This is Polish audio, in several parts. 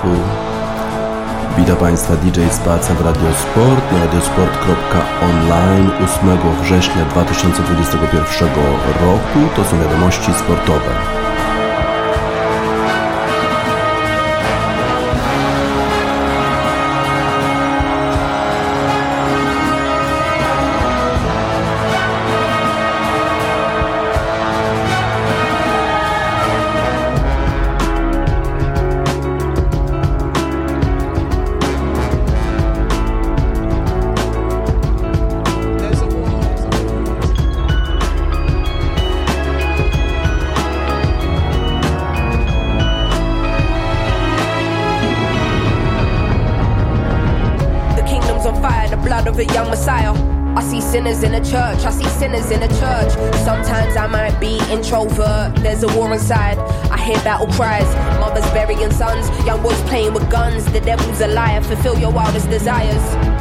Państwu. Witam Państwa DJ Spaca w Radiosport na radiosport.online 8 września 2021 roku. To są wiadomości sportowe. sinners in the church. Sometimes I might be introvert. There's a war inside. I hear battle cries. Mothers burying sons. Young boys playing with guns. The devil's a liar. Fulfill your wildest desires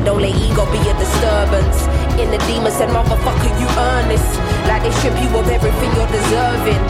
Said, don't let ego be a disturbance. In the demon said, motherfucker, you earn this. Like they strip you of everything you're deserving.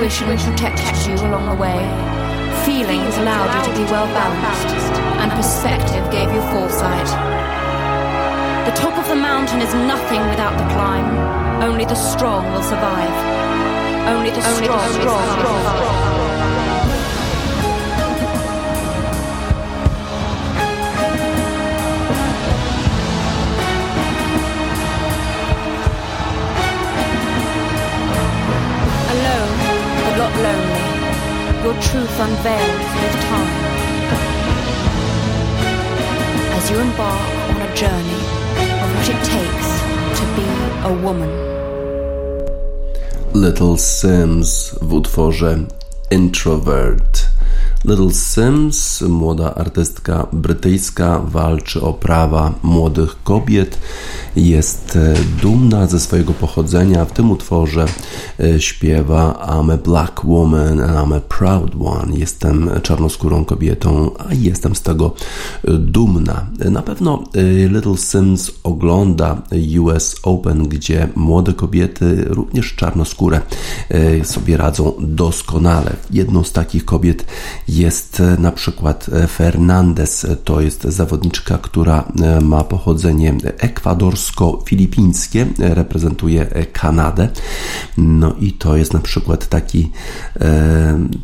Intuition protected you along the way. Feelings allowed you to be well balanced. And perspective gave you foresight. The top of the mountain is nothing without the climb. Only the strong will survive. Only the Only strong, the strong, strong, Your truth unveiled with time. As you embark on a journey of what it takes to be a woman. Little Sims w utworze Introvert. Little Sims, młoda artystka brytyjska, walczy o prawa młodych kobiet. Jest e, dumna ze swojego pochodzenia. W tym utworze e, śpiewa I'm a black woman and I'm a proud one. Jestem czarnoskórą kobietą, a jestem z tego e, dumna. Na pewno Little Sims ogląda US Open, gdzie młode kobiety, również czarnoskóre, sobie radzą doskonale. Jedną z takich kobiet jest e, na przykład e, Fernandez, to jest zawodniczka, która e, ma pochodzenie ekwadorsko-filipińskie, reprezentuje Kanadę. No i to jest na przykład taki,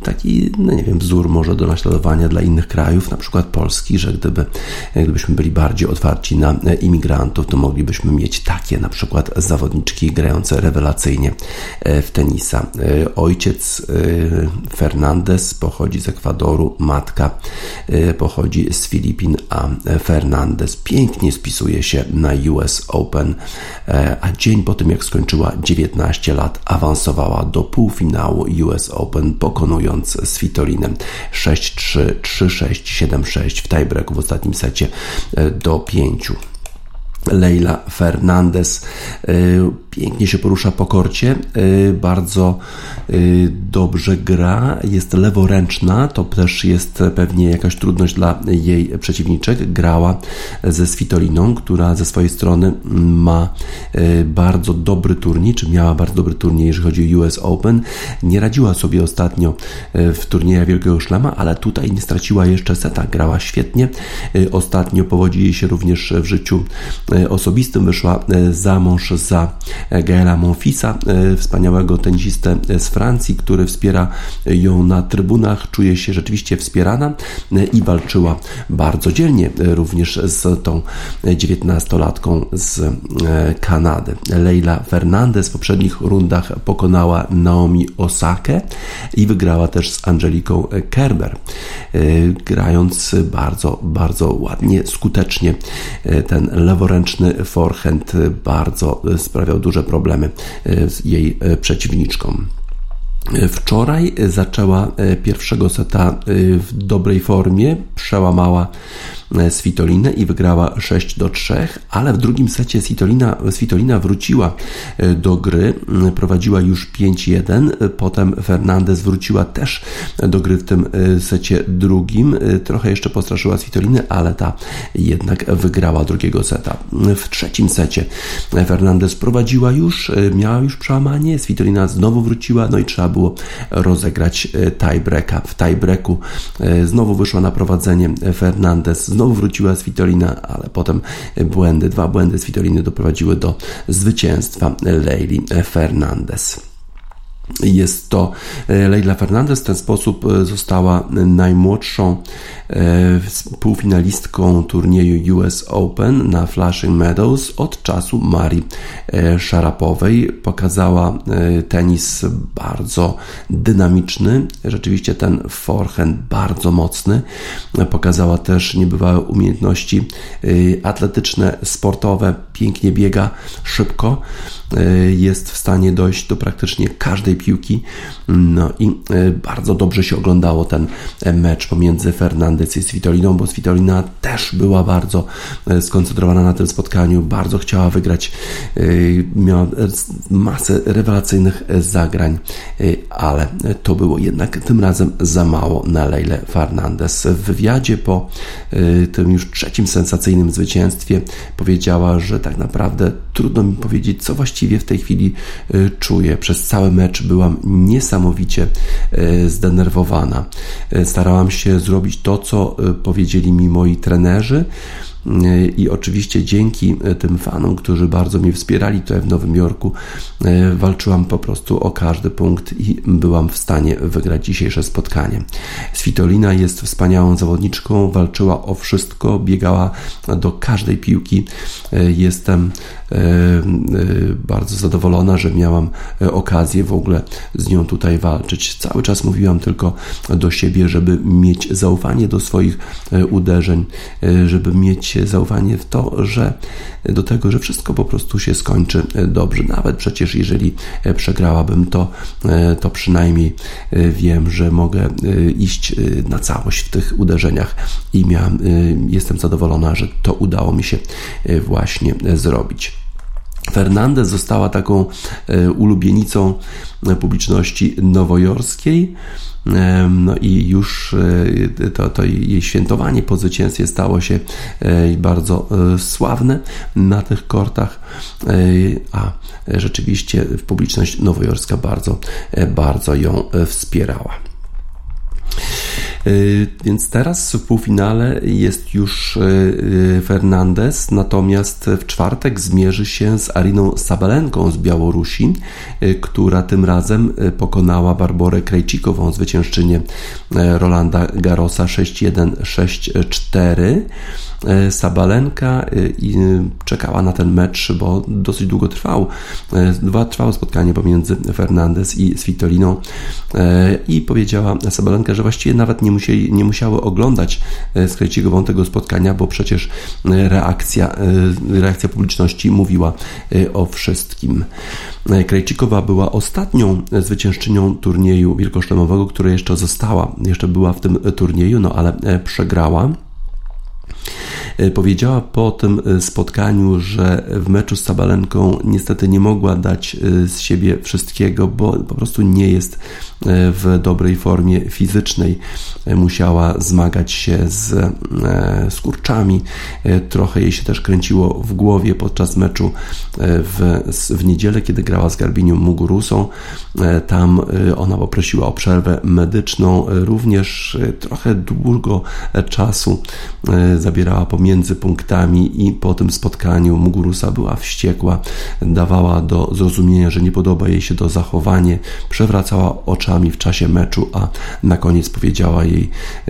taki no nie wiem, wzór może do naśladowania dla innych krajów, na przykład Polski, że gdyby, gdybyśmy byli bardziej otwarci na imigrantów, to moglibyśmy mieć takie na przykład zawodniczki grające rewelacyjnie w tenisa. Ojciec Fernandez pochodzi z Ekwadoru, Matka y, pochodzi z Filipin, a Fernandez pięknie spisuje się na US Open, e, a dzień po tym jak skończyła 19 lat awansowała do półfinału US Open, pokonując Svitolinem 6-3, 3-6, 7-6 w tiebreaku w ostatnim secie e, do 5. Leila Fernandez y, pięknie się porusza po korcie, y, bardzo y, dobrze gra, jest leworęczna, to też jest pewnie jakaś trudność dla jej przeciwniczek. Grała ze Svitoliną, która ze swojej strony ma bardzo dobry turniej, czy miała bardzo dobry turniej, jeżeli chodzi o US Open. Nie radziła sobie ostatnio w turniejach Wielkiego Szlema, ale tutaj nie straciła jeszcze seta, grała świetnie. Ostatnio powodzi jej się również w życiu osobistym wyszła e, za mąż za Gaela Monfisa, e, wspaniałego tenisistę z Francji, który wspiera ją na trybunach, czuje się rzeczywiście wspierana i walczyła bardzo dzielnie również z tą dziewiętnastolatką z Kanady. Leila Fernandez w poprzednich rundach pokonała Naomi Osakę i wygrała też z Angeliką Kerber, grając bardzo, bardzo ładnie, skutecznie ten leworęczny ręczny forehand bardzo sprawiał duże problemy e, jej e, przeciwniczkom. Wczoraj zaczęła e, pierwszego seta w dobrej formie, przełamała Svitolinę i wygrała 6 do 3, ale w drugim secie Svitolina, Svitolina wróciła e, do gry, prowadziła już 5-1, potem Fernandez wróciła też do gry w tym e, secie drugim, e, trochę jeszcze postraszyła Svitolinę, ale ta jednak wygrała drugiego seta. W trzecim secie Fernandez prowadziła już, miała już przełamanie, Svitolina znowu wróciła, no i trzeba było rozegrać tiebreaka. W tiebreaku znowu wyszła na prowadzenie Fernandez, Znowu wróciła Svitolina, ale potem błędy, dwa błędy Svitoliny doprowadziły do zwycięstwa Leili Fernandez. Jest to e, Leila Fernandez. W ten sposób e, została najmłodszą e, półfinalistką turnieju US Open na Flushing Meadows od czasu Marii Szarapowej. Pokazała tenis bardzo dynamiczny, rzeczywiście ten forehand bardzo mocny. Pokazała też niebywałe umiejętności atletyczne, sportowe, pięknie biega, szybko. Jest w stanie dojść do praktycznie każdej piłki. No i e, bardzo dobrze się oglądało ten e, mecz pomiędzy Fernandez i Svitoliną, bo Svitolina też była bardzo e, skoncentrowana na tym spotkaniu, bardzo chciała wygrać, miała masę rewelacyjnych zagrań, ale to było jednak tym razem za mało na Leile Fernandez. W wywiadzie po tym już trzecim sensacyjnym zwycięstwie powiedziała, że tak naprawdę trudno mi powiedzieć, co właściwie w tej chwili czuję. Przez cały mecz byłam niesamowicie e, zdenerwowana. E, starałam się zrobić to, co e, powiedzieli mi moi trenerzy i oczywiście dzięki tym fanom, którzy bardzo mnie wspierali tutaj w Nowym Jorku, walczyłam po prostu o każdy punkt i byłam w stanie wygrać dzisiejsze spotkanie. Svitolina jest wspaniałą zawodniczką, walczyła o wszystko, biegała do każdej piłki. Jestem bardzo zadowolona, że miałam okazję w ogóle z nią tutaj walczyć. Cały czas mówiłam tylko do siebie, żeby mieć zaufanie do swoich e, uderzeń, e, żeby mieć zaufanie w to, że do tego, że wszystko po prostu się skończy e, dobrze. Nawet przecież jeżeli przegrałabym to, to przynajmniej wiem, że mogę iść na całość w tych uderzeniach i miałam, jestem zadowolona, że to udało mi się właśnie zrobić. Fernandez została taką ulubienicą publiczności nowojorskiej. No i już e, to, to jej świętowanie po zwycięstwie stało się e, bardzo e, sławne na tych kortach, a rzeczywiście publiczność nowojorska bardzo, bardzo ją wspierała. Y, więc teraz w półfinale jest już y, y, Fernandez, natomiast w czwartek zmierzy się z Ariną Sabalenką z Białorusi, która tym razem pokonała Barborę Krejcikową, zwyciężczynię Rolanda Garosa 6-1, 6-4. E, Sabalenka e, czekała na ten mecz, bo dosyć długo trwał. Dwa trwało spotkanie pomiędzy Fernandez i Svitoliną i powiedziała Sabalenka, że właściwie nawet nie, musieli, nie musiały oglądać z Krejcikową tego spotkania, bo przecież reakcja, reakcja publiczności mówiła o wszystkim. Krejcikowa była ostatnią zwyciężczynią turnieju wielkoszlemowego, która jeszcze została, jeszcze była w tym turnieju, no ale przegrała. E, powiedziała po tym e, spotkaniu, że w meczu z Sabalenką niestety nie mogła dać e, z siebie wszystkiego, bo po prostu nie jest w dobrej formie fizycznej. Musiała zmagać się z skurczami. Trochę jej się też kręciło w głowie podczas meczu w, w niedzielę, kiedy grała z Garbinią Mugurusą. Tam ona poprosiła o przerwę medyczną. Również trochę długo czasu zabierała pomiędzy punktami i po tym spotkaniu Mugurusa była wściekła, dawała do zrozumienia, że nie podoba jej się to zachowanie, przewracała oczami w czasie meczu, a na koniec powiedziała jej,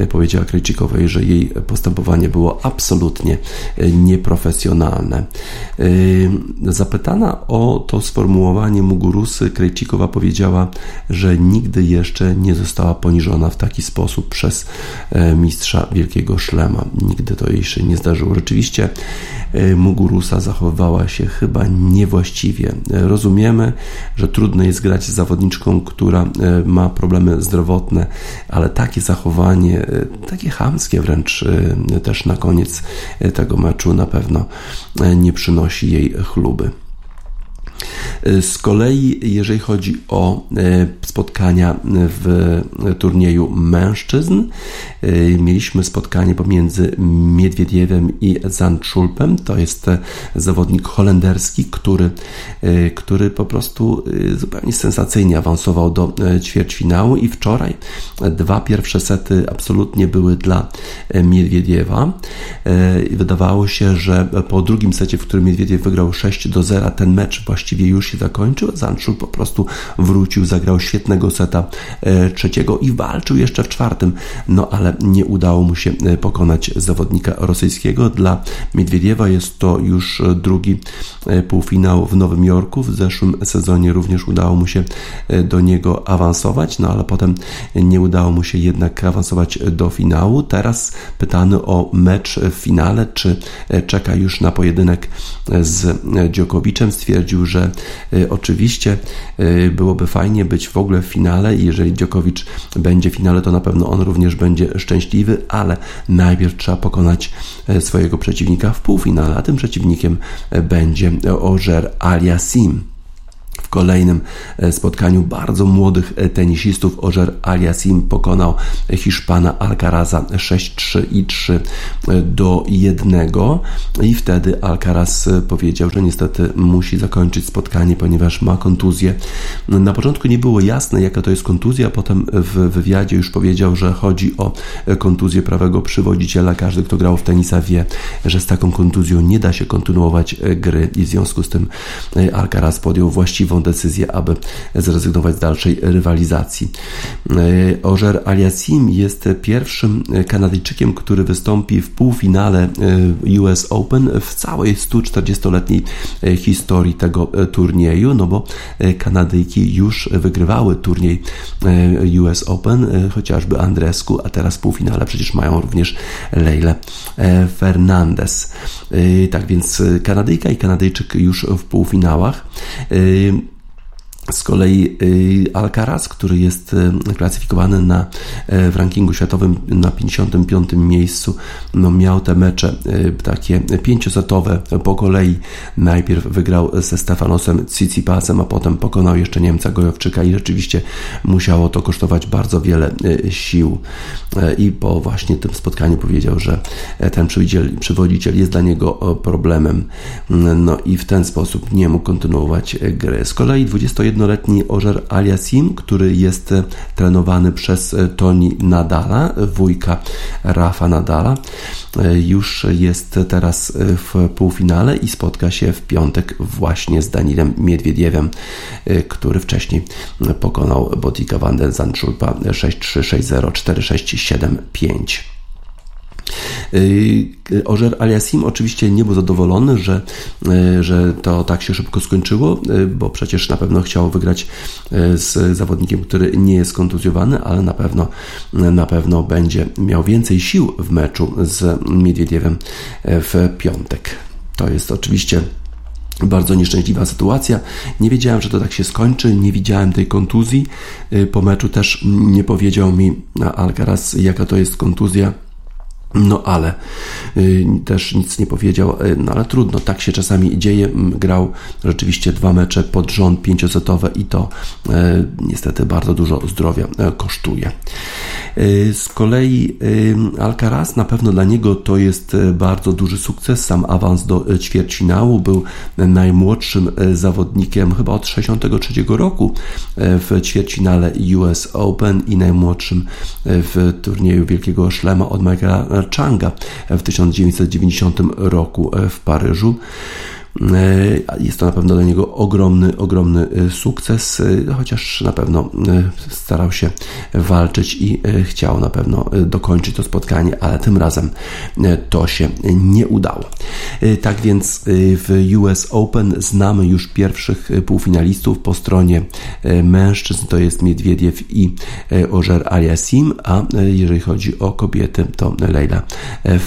powiedziała Krejcikowej, że jej postępowanie było absolutnie nieprofesjonalne. Zapytana o to sformułowanie Mugurusy, Krejcikowa powiedziała, że nigdy jeszcze nie została poniżona w taki sposób przez e, mistrza Wielkiego Szlema. Nigdy to jej się nie zdarzyło. Rzeczywiście e, Mugurusa zachowywała się chyba niewłaściwie. E, rozumiemy, że trudno jest grać z zawodniczką, która e, ma problemy zdrowotne, ale takie zachowanie, takie chamskie wręcz też na koniec tego meczu na pewno nie przynosi jej chluby. Z kolei, jeżeli chodzi o e, spotkania w turnieju mężczyzn, e, mieliśmy spotkanie pomiędzy Miedwiediewem i Zandschulpem. To jest zawodnik holenderski, który, e, który po prostu zupełnie sensacyjnie awansował do ćwierćfinału i wczoraj dwa pierwsze sety absolutnie były dla Miedwiediewa. Wydawało się, że po drugim secie, w którym Miedwiediew wygrał 6 do 0, ten mecz właściwie już się zakończył. Zanczul po prostu wrócił, zagrał świetnego seta e, trzeciego i walczył jeszcze w czwartym, no ale nie udało mu się e, pokonać zawodnika rosyjskiego. Dla Miedwiediewa jest to już drugi e, półfinał w Nowym Jorku. W zeszłym sezonie również udało mu się do niego awansować, no ale potem nie udało mu się jednak awansować do finału. Teraz pytany o mecz w finale, czy czeka już na pojedynek z Dziokowiczem, stwierdził, że Y, oczywiście y, byłoby fajnie być w ogóle w finale i jeżeli Dziokowicz będzie w finale, to na pewno on również będzie szczęśliwy, ale najpierw trzeba pokonać y, swojego przeciwnika w półfinale, a tym przeciwnikiem będzie Ożer Aliasim. W kolejnym spotkaniu bardzo młodych tenisistów Ożer Aliasim pokonał Hiszpana Alcaraza 6-3 i 3 do 1 i wtedy Alcaraz powiedział, że niestety musi zakończyć spotkanie, ponieważ ma kontuzję. Na początku nie było jasne, jaka to jest kontuzja, potem w wywiadzie już powiedział, że chodzi o kontuzję prawego przywodziciela. Każdy, kto grał w tenisa wie, że z taką kontuzją nie da się kontynuować gry i w związku z tym Alcaraz podjął właściwą decyzję, aby zrezygnować z dalszej rywalizacji. Ożer Aliasim jest pierwszym Kanadyjczykiem, który wystąpi w półfinale US Open w całej 140-letniej historii tego turnieju, no bo Kanadyjki już wygrywały turniej US Open, chociażby Andrescu, a teraz w półfinale przecież mają również Leile Fernandez. Tak więc Kanadyjka i Kanadyjczyk już w półfinałach. Z kolei y, Alcaraz, który jest y, klasyfikowany na, y, w rankingu światowym na 55 miejscu, no miał te mecze takie pięciosetowe po kolei. Najpierw wygrał ze Stefanosem Tsitsipasem, a potem pokonał jeszcze Niemca Gojowczyka i rzeczywiście musiało to kosztować bardzo wiele sił. I po właśnie tym spotkaniu powiedział, że ten przywodziciel jest dla niego problemem. No i w ten sposób nie mógł kontynuować gry. Z kolei 21 21-letni Ożer Aliasim, który jest trenowany przez Toni Nadala, wujka Rafa Nadala, już jest teraz w półfinale i spotka się w piątek właśnie z Danilem Miedwiediewem, który wcześniej pokonał Botika van den Zandschulpa 6-3, 6-0, 4-6, 7-5. Y, Ożer Aliasim oczywiście nie był zadowolony, że, y, że to tak się szybko skończyło, y, bo przecież na pewno chciał wygrać z zawodnikiem, który nie jest kontuzjowany, ale na pewno, na pewno będzie miał więcej sił w meczu z Miedwiediewem w piątek. To jest oczywiście bardzo nieszczęśliwa sytuacja. Nie wiedziałem, że to tak się skończy, nie widziałem tej kontuzji. Po meczu też nie powiedział mi Alcaraz, jaka to jest kontuzja no ale y, też nic nie powiedział, y, no ale trudno, tak się czasami dzieje. Grał rzeczywiście dwa mecze pod rząd pięciosetowe i to y, niestety bardzo dużo zdrowia kosztuje. Z kolei Alcaraz na pewno dla niego to jest bardzo duży sukces. Sam awans do ćwierćfinału był najmłodszym zawodnikiem chyba od 63 roku w ćwierćfinale US Open i najmłodszym w turnieju Wielkiego Szlema od Michaela Changa w 1990 roku w Paryżu. E, jest to na pewno dla niego ogromny, ogromny e, sukces, e, chociaż na pewno starał się walczyć i chciał na pewno dokończyć to spotkanie, ale tym razem to się nie udało. Tak więc w US Open znamy już pierwszych półfinalistów po stronie mężczyzn, to jest Miedwiediew i Ożer Aliasim, a jeżeli chodzi o kobiety, to Leila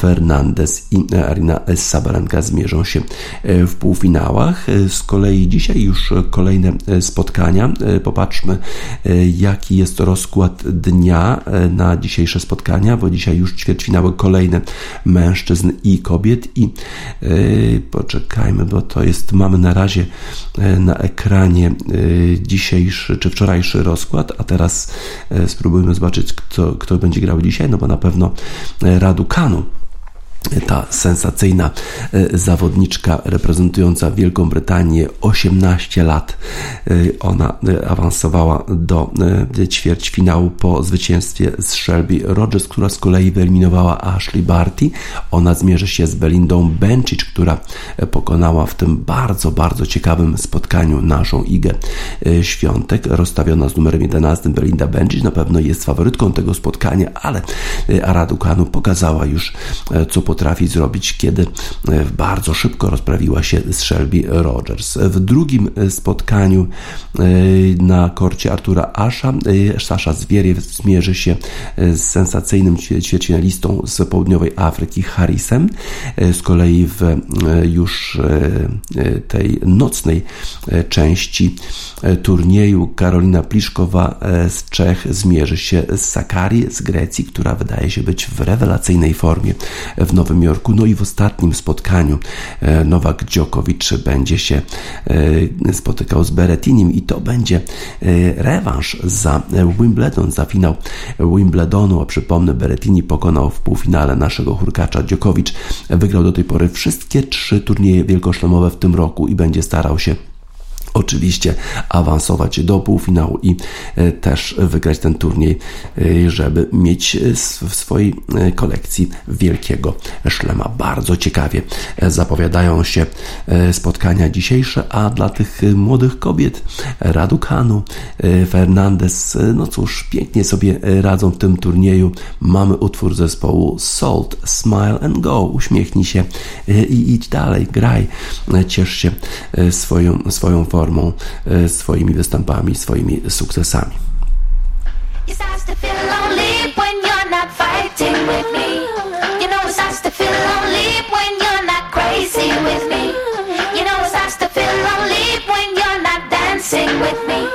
Fernandez i Arina Sabalenka zmierzą się w półfinałach. E, z kolei dzisiaj już kolejne e, spotkania. E, popatrzmy, jaki jest rozkład dnia na dzisiejsze spotkania, bo dzisiaj już ćwierćfinały kolejne mężczyzn i kobiet i poczekajmy, bo to jest, mamy na razie na ekranie dzisiejszy czy wczorajszy rozkład, a teraz spróbujmy zobaczyć, kto, kto będzie grał dzisiaj, no bo na pewno Raducanu ta sensacyjna e, zawodniczka reprezentująca Wielką Brytanię 18 lat. E, ona e, awansowała do ćwierćfinału po zwycięstwie z Shelby Rogers, która z kolei wyeliminowała Ashley Barty. Ona zmierzy się z Belindą Bencic, która pokonała w tym bardzo, bardzo ciekawym spotkaniu naszą Igę Świątek, rozstawiona z numerem 11. Belinda Bencic na pewno jest faworytką tego spotkania, ale Aradu Kanu pokazała już, co potrafi zrobić, kiedy e, bardzo szybko rozprawiła się z Shelby Rogers. W drugim e, spotkaniu e, na korcie Artura Asha Sasza Zwieriew zmierzy się z sensacyjnym ćwierćfinalistą z południowej Afryki Harrisem. Z kolei w już tej nocnej części turnieju Karolina Pliszkowa z Czech zmierzy się z Sakari z Grecji, która wydaje się być w rewelacyjnej formie w Nowym Jorku. No i w ostatnim spotkaniu Nowak Djokovic będzie się spotykał z Beretinim i to będzie rewanż za Wimbledon, za finał Wimbledonu. A przypomnę, Berettini pokonał w półfinale naszego hurkacza Djokovic. Wygrał do tej pory wszystkie trzy turnieje wielkoszlemowe w tym roku i będzie starał się oczywiście awansować do półfinału i e, też wygrać ten turniej, e, żeby mieć w swojej e, kolekcji wielkiego szlema. Bardzo ciekawie zapowiadają się spotkania dzisiejsze, a dla tych młodych kobiet Raducanu, Fernandez, no cóż, pięknie sobie radzą w tym turnieju. Mamy utwór zespołu Salt, Smile and Go. Uśmiechnij się i idź dalej, graj, ciesz się swoją, swoją formą formą, e, swoimi występami, swoimi sukcesami. with me.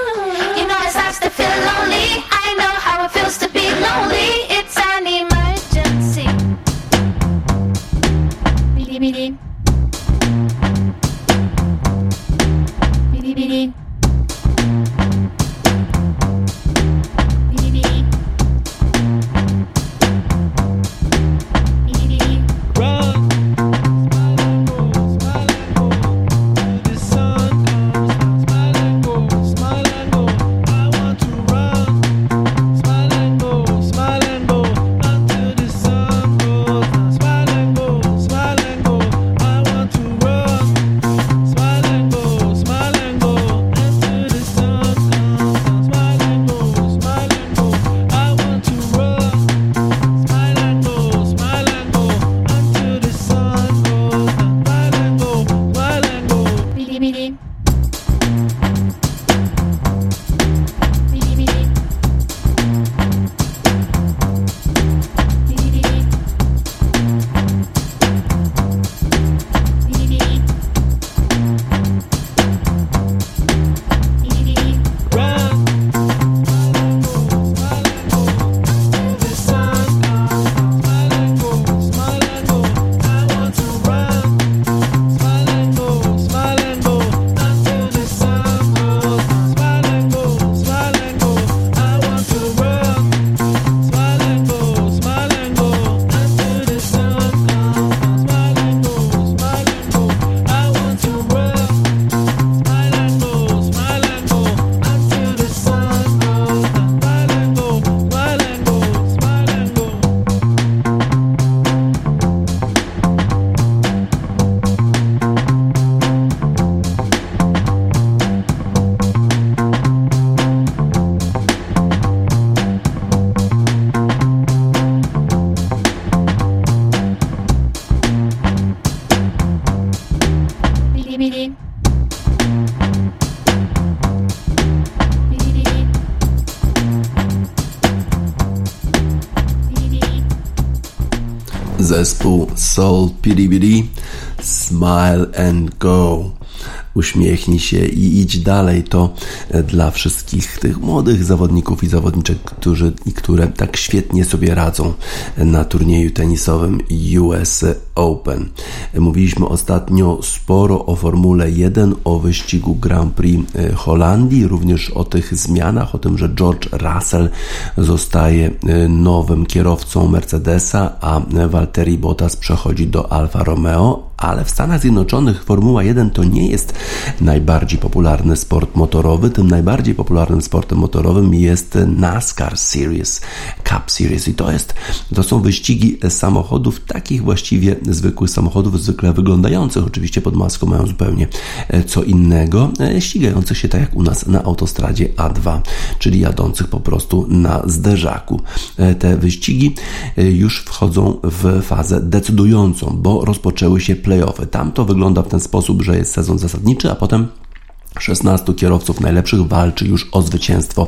Zespół Soul Piribiri Smile and Go uśmiechnij się i idź dalej. To e, dla wszystkich tych młodych zawodników i zawodniczek, którzy i które tak świetnie sobie radzą na turnieju tenisowym US Open. Mówiliśmy ostatnio sporo o Formule 1, o wyścigu Grand Prix e, Holandii, również o tych zmianach, o tym, że George Russell zostaje e, nowym kierowcą Mercedesa, a Valtteri Bottas przechodzi do Alfa Romeo, ale w Stanach Zjednoczonych Formuła 1 to nie jest najbardziej popularny sport motorowy. Tym najbardziej popularnym sportem motorowym jest NASCAR Series, Cup Series i to jest, to są wyścigi samochodów, takich właściwie zwykłych samochodów, zwykle wyglądających, oczywiście pod maską mają zupełnie e, co innego, e, ścigających się tak jak u nas na autostradzie A2, czyli jadących po prostu na zderzaku. E, te wyścigi już wchodzą w fazę decydującą, bo rozpoczęły się playoffy. Tam to wygląda w ten sposób, że jest sezon zasadniczy, a potem 16 kierowców najlepszych walczy już o zwycięstwo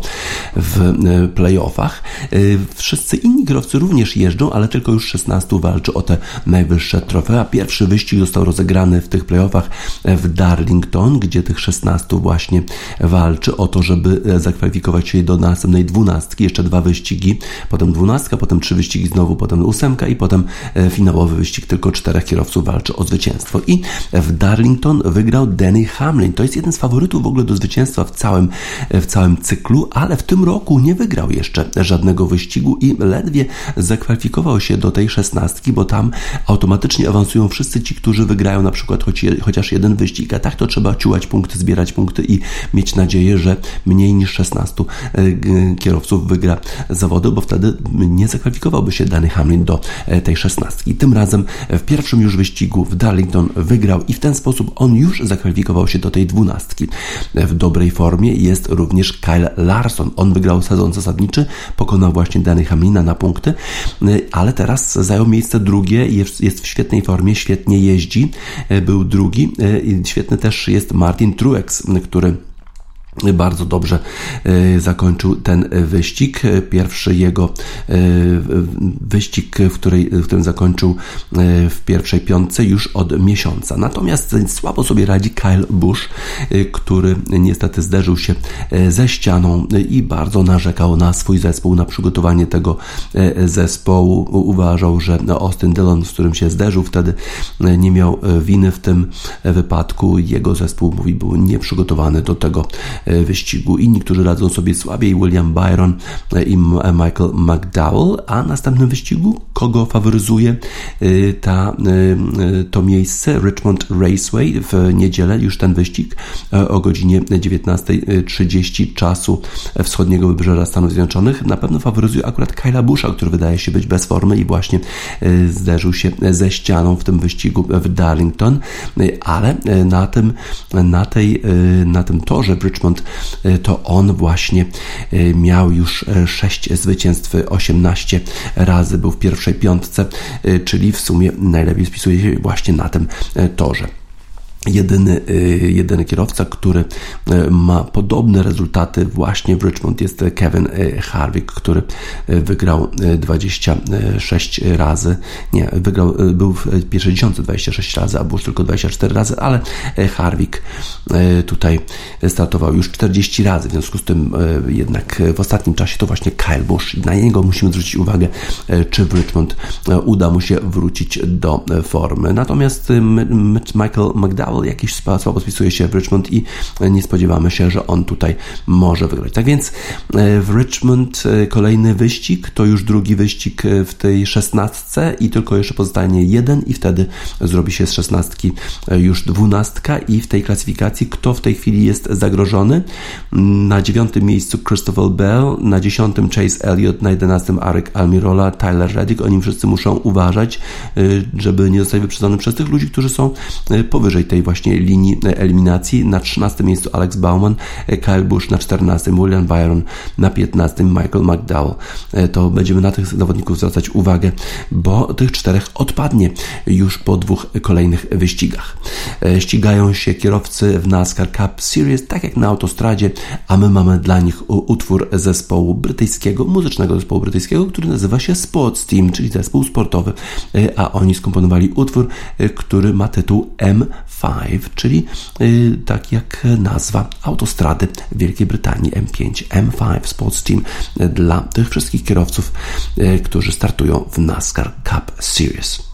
w e, playoffach. E, wszyscy inni kierowcy również jeżdżą, ale tylko już 16 walczy o te najwyższe trofea. Pierwszy wyścig został rozegrany w tych playoffach w Darlington, gdzie tych 16 właśnie walczy o to, żeby e, zakwalifikować się do następnej dwunastki. Jeszcze dwa wyścigi, potem dwunastka, potem trzy wyścigi znowu, potem ósemka i potem finałowy wyścig. Tylko czterech kierowców walczy o zwycięstwo. I w Darlington wygrał Danny Hamlin. To jest jeden z faworytów faworytów w ogóle do zwycięstwa w całym, w całym cyklu, ale w tym roku nie wygrał jeszcze żadnego wyścigu i ledwie zakwalifikował się do tej szesnastki, bo tam automatycznie awansują wszyscy ci, którzy wygrają na przykład choć, chociaż jeden wyścig, a tak to trzeba ciułać punkty, zbierać punkty i mieć nadzieję, że mniej niż 16 e, kierowców wygra zawody, bo wtedy nie zakwalifikowałby się dany Hamlin do e, tej szesnastki. Tym razem w pierwszym już wyścigu w Darlington wygrał i w ten sposób on już zakwalifikował się do tej dwunastki. W dobrej formie jest również Kyle Larson. On wygrał sezon zasadniczy, pokonał właśnie Danny Hamlina na punkty, ale teraz zajął miejsce drugie, jest, jest w świetnej formie, świetnie jeździ, był drugi. Świetny też jest Martin Truex, który bardzo dobrze e, zakończył ten wyścig. Pierwszy jego wyścig, w, której, w którym zakończył w pierwszej piątce już od miesiąca. Natomiast słabo sobie radzi Kyle Busch, który niestety zderzył się ze ścianą i bardzo narzekał na swój zespół, na przygotowanie tego zespołu. Uważał, że Austin Dillon, z którym się zderzył, wtedy nie miał winy w tym wypadku. Jego zespół, mówi, był nieprzygotowany do tego wyścigu. Inni, którzy radzą sobie słabiej, William Byron e, i Michael McDowell, a następnym wyścigu kogo faworyzuje e, ta, to miejsce Richmond Raceway w niedzielę, już ten wyścig o godzinie 19.30 czasu wschodniego wybrzeża Stanów Zjednoczonych. Na pewno faworyzuje akurat Kyla Busha, który wydaje się być bez formy i właśnie zderzył się ze ścianą w tym wyścigu w Darlington, ale na tym, na tej, na tym torze w Richmond E, to on właśnie e, miał już 6 e, zwycięstw, 18 razy był w pierwszej piątce, czyli w sumie najlepiej spisuje się właśnie na tym torze jedyny, y, jedyny kierowca, który y, ma podobne rezultaty. Właśnie w Richmond jest Kevin y, Harvick, który wygrał 26 razy, nie, wygrał, był w pierwszej dziesiątce 26 razy, a Bush tylko 24 razy, ale Harvick tutaj startował już 40 razy, w związku z tym jednak w ostatnim czasie to właśnie Kyle Busch, na niego musimy zwrócić uwagę, czy w Richmond uda mu się wrócić do formy. Natomiast Michael McDowell Powell jakiś słabo spisuje się w Richmond i nie spodziewamy się, że on tutaj może wygrać. Tak więc e, w Richmond e, kolejny wyścig, to już drugi wyścig e, w tej szesnastce i tylko jeszcze pozostanie jeden i wtedy zrobi się z szesnastki już dwunastka i w tej klasyfikacji kto w tej chwili jest zagrożony? Na dziewiątym miejscu Christopher Bell, na dziesiątym Chase Elliott, na jedenastym Arek Almirola, Tyler Reddick. Oni wszyscy muszą uważać, żeby nie zostać wyprzedzony przez tych ludzi, którzy są powyżej tej właśnie linii eliminacji. Na 13 miejscu Alex Bauman, Kyle Busch na 14, William Byron na 15, Michael McDowell. E, to będziemy na tych zawodników zwracać uwagę, bo tych czterech odpadnie już po dwóch kolejnych wyścigach. E, ścigają się kierowcy w NASCAR Cup Series, tak jak na autostradzie, a my mamy dla nich utwór zespołu brytyjskiego, muzycznego zespołu brytyjskiego, który nazywa się Sports Team, czyli zespół sportowy, e, a oni skomponowali utwór, który ma tytuł M5 czyli y, tak jak nazwa autostrady Wielkiej Brytanii M5, M5 Sports Team dla tych wszystkich kierowców, y, którzy startują w NASCAR Cup Series.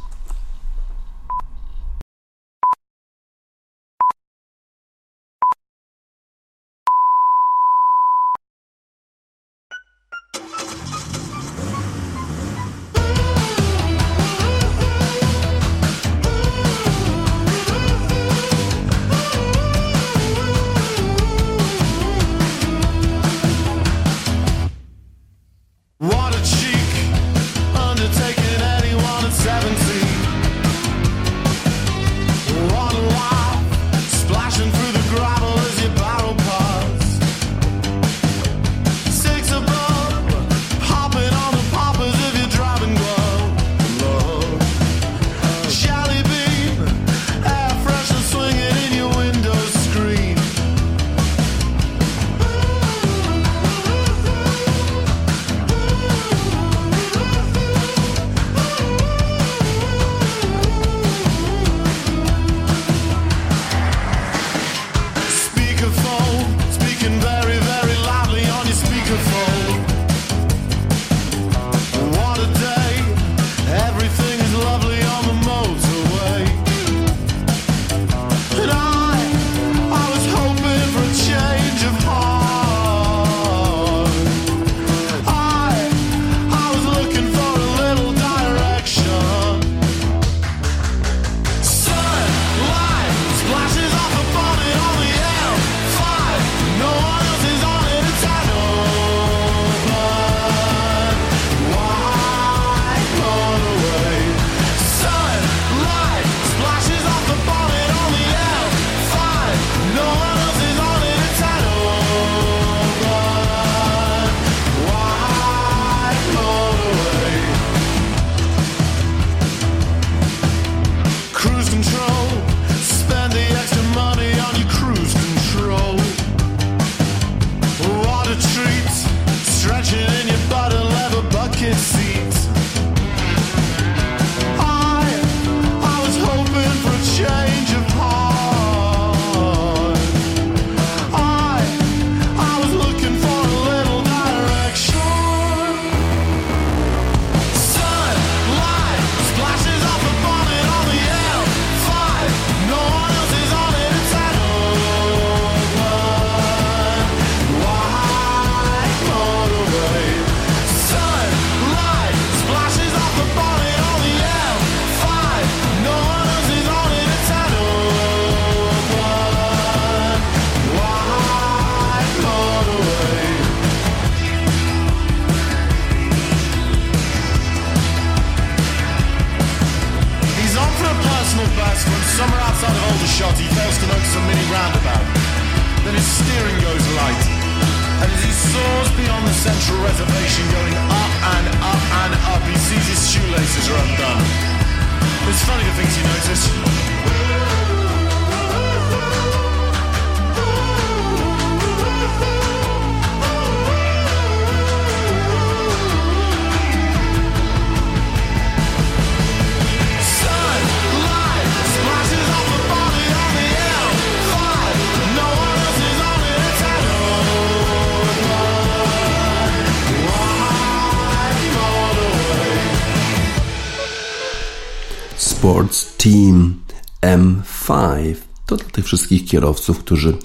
Wszystkich kierowców, którzy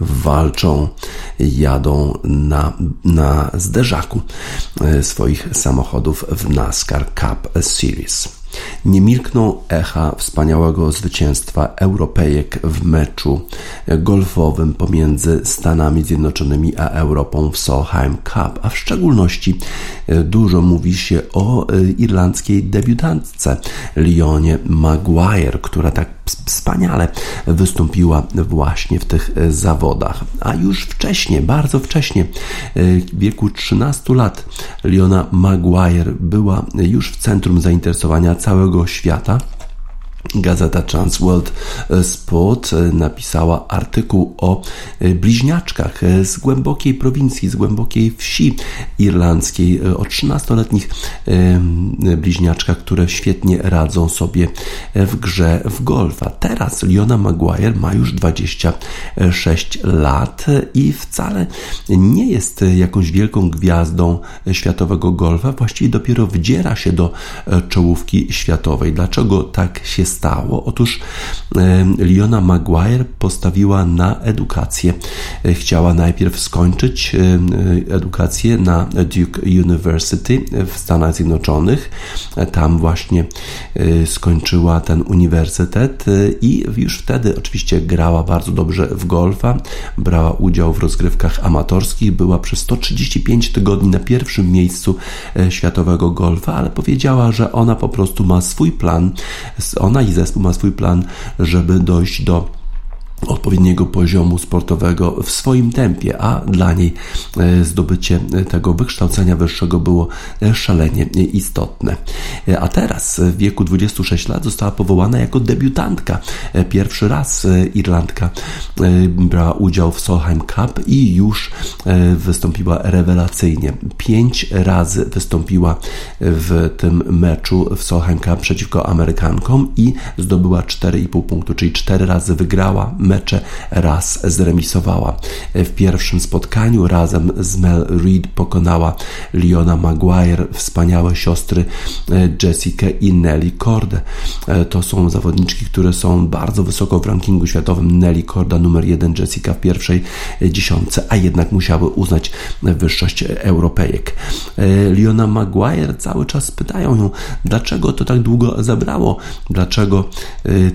walczą, jadą na, na zderzaku e, swoich samochodów w NASCAR Cup Series. Nie milkną echa wspaniałego zwycięstwa Europejek w meczu golfowym pomiędzy Stanami Zjednoczonymi a Europą w Solheim Cup, a w szczególności e, dużo mówi się o e, irlandzkiej debiutantce Leonie Maguire, która tak wspaniale wystąpiła właśnie w tych e, zawodach. A już wcześniej, bardzo wcześnie, w wieku 13 lat, Leona Maguire była już w centrum zainteresowania całego świata Gazeta Transworld Sport e, napisała artykuł o e, bliźniaczkach e, z głębokiej prowincji, z głębokiej wsi irlandzkiej, o 13-letnich bliźniaczkach, które świetnie radzą sobie w grze w golfa. Teraz Leona Maguire ma już 26 lat i wcale nie jest jakąś wielką gwiazdą światowego golfa, właściwie dopiero wdziera się do czołówki światowej. Dlaczego tak się stało? Otóż Leona Maguire postawiła na edukację. E, chciała najpierw skończyć edukację na Duke University w Stanach Zjednoczonych. E, tam właśnie e, skończyła ten uniwersytet i już wtedy oczywiście grała bardzo dobrze w golfa, brała udział w rozgrywkach amatorskich, była przez 135 tygodni na pierwszym miejscu światowego golfa, ale powiedziała, że ona po prostu ma swój plan. Ona i zespół ma swój plan, żeby dojść do odpowiedniego poziomu sportowego w swoim tempie, a dla niej e, zdobycie tego wykształcenia wyższego było e, szalenie istotne. E, a teraz w wieku 26 lat została powołana jako debiutantka. Pierwszy raz Irlandka brała udział w Solheim Cup i już wystąpiła rewelacyjnie. Pięć razy wystąpiła w tym meczu w Solheim Cup przeciwko Amerykankom i zdobyła 4,5 punktu, czyli cztery razy wygrała mecze raz zremisowała. W pierwszym spotkaniu razem z Mel Reed pokonała Leona Maguire, wspaniałe siostry e, Jessica i Nelly Cordę. E, to są zawodniczki, które są bardzo wysoko w rankingu światowym. Nelly Corda numer jeden, Jessica w pierwszej dziesiątce, a jednak musiały uznać wyższość Europejek. E, Leona Maguire cały czas pytają ją, dlaczego to tak długo zabrało, dlaczego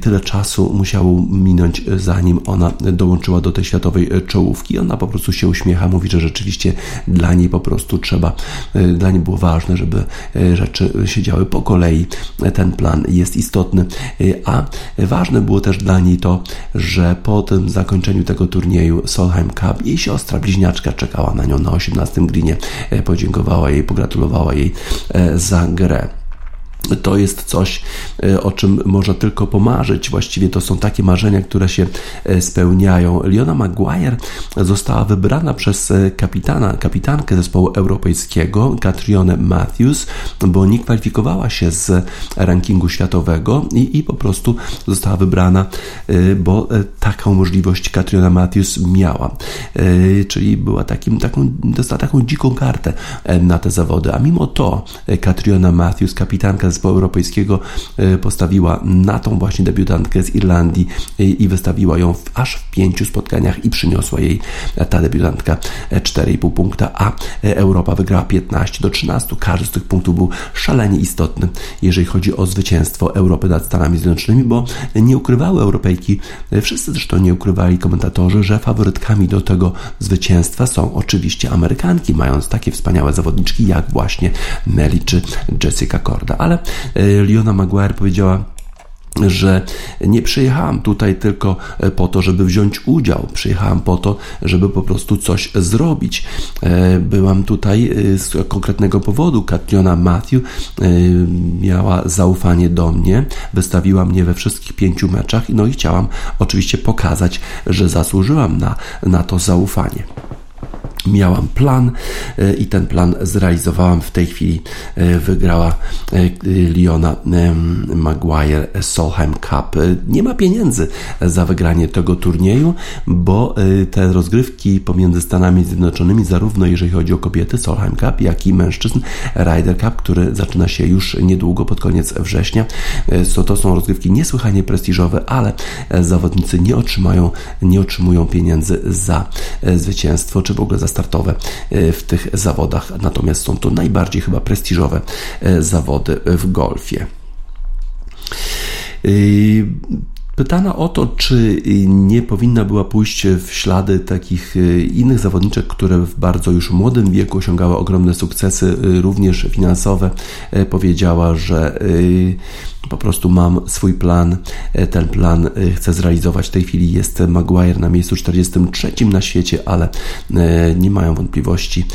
tyle czasu musiało minąć zanim zanim ona dołączyła do tej światowej czołówki. Ona po prostu się uśmiecha, mówi, że rzeczywiście dla niej po prostu trzeba, e, dla niej było ważne, żeby e, rzeczy się działy po kolei. Ten plan jest istotny, e, a ważne było też dla niej to, że po tym zakończeniu tego turnieju Solheim Cup jej siostra bliźniaczka czekała na nią na 18 greenie, podziękowała jej, pogratulowała jej za grę to jest coś, e, o czym można tylko pomarzyć. Właściwie to są takie marzenia, które się e, spełniają. Leona Maguire została wybrana przez e, kapitana, kapitankę zespołu europejskiego, Catrione Matthews, bo nie kwalifikowała się z rankingu światowego i, i po prostu została wybrana, bo taką możliwość Catriona Matthews miała. Czyli była takim, taką, dostała taką dziką kartę na te zawody, a mimo to Catriona Matthews, kapitanka zespołu europejskiego postawiła na tą właśnie debiutantkę z Irlandii i wystawiła ją w, aż w pięciu spotkaniach i przyniosła jej ta debiutantka 4,5 punkta, a Europa wygrała 15 do 13. Każdy z tych punktów był szalenie istotny, jeżeli chodzi o zwycięstwo Europy nad Stanami Zjednoczonymi, bo nie ukrywały Europejki, wszyscy zresztą nie ukrywali komentatorzy, że faworytkami do tego zwycięstwa są oczywiście Amerykanki, mając takie wspaniałe zawodniczki jak właśnie Nelly czy Jessica Korda. Ale e, Liona Maguire powiedziała, że nie przyjechałam tutaj tylko e, po to, żeby wziąć udział. Przyjechałam po to, żeby po prostu coś zrobić. E, byłam tutaj z konkretnego powodu. Katriona Matthew miała zaufanie do mnie, wystawiła mnie we wszystkich pięciu meczach, no i chciałam oczywiście pokazać, że zasłużyłam na, na to zaufanie miałam plan e, i ten plan zrealizowałam. W tej chwili e, wygrała e, Liona Maguire Solheim Cup. Nie ma pieniędzy za wygranie tego turnieju, bo te rozgrywki pomiędzy Stanami Zjednoczonymi, zarówno jeżeli chodzi o kobiety Solheim Cup, jak i mężczyzn Ryder Cup, który zaczyna się już niedługo pod koniec września. To są rozgrywki niesłychanie prestiżowe, ale zawodnicy nie otrzymają, nie otrzymują pieniędzy za zwycięstwo, czy w ogóle za startowe e, w tych zawodach, natomiast są to najbardziej chyba prestiżowe e, zawody w golfie. E, pytana o to, czy nie powinna była pójść w ślady takich innych zawodniczek, które w bardzo już młodym wieku osiągały ogromne sukcesy, również finansowe, powiedziała, że po prostu mam swój plan, e, ten plan e, chcę zrealizować. W tej chwili jest Maguire na miejscu 43 na świecie, ale e, nie mają wątpliwości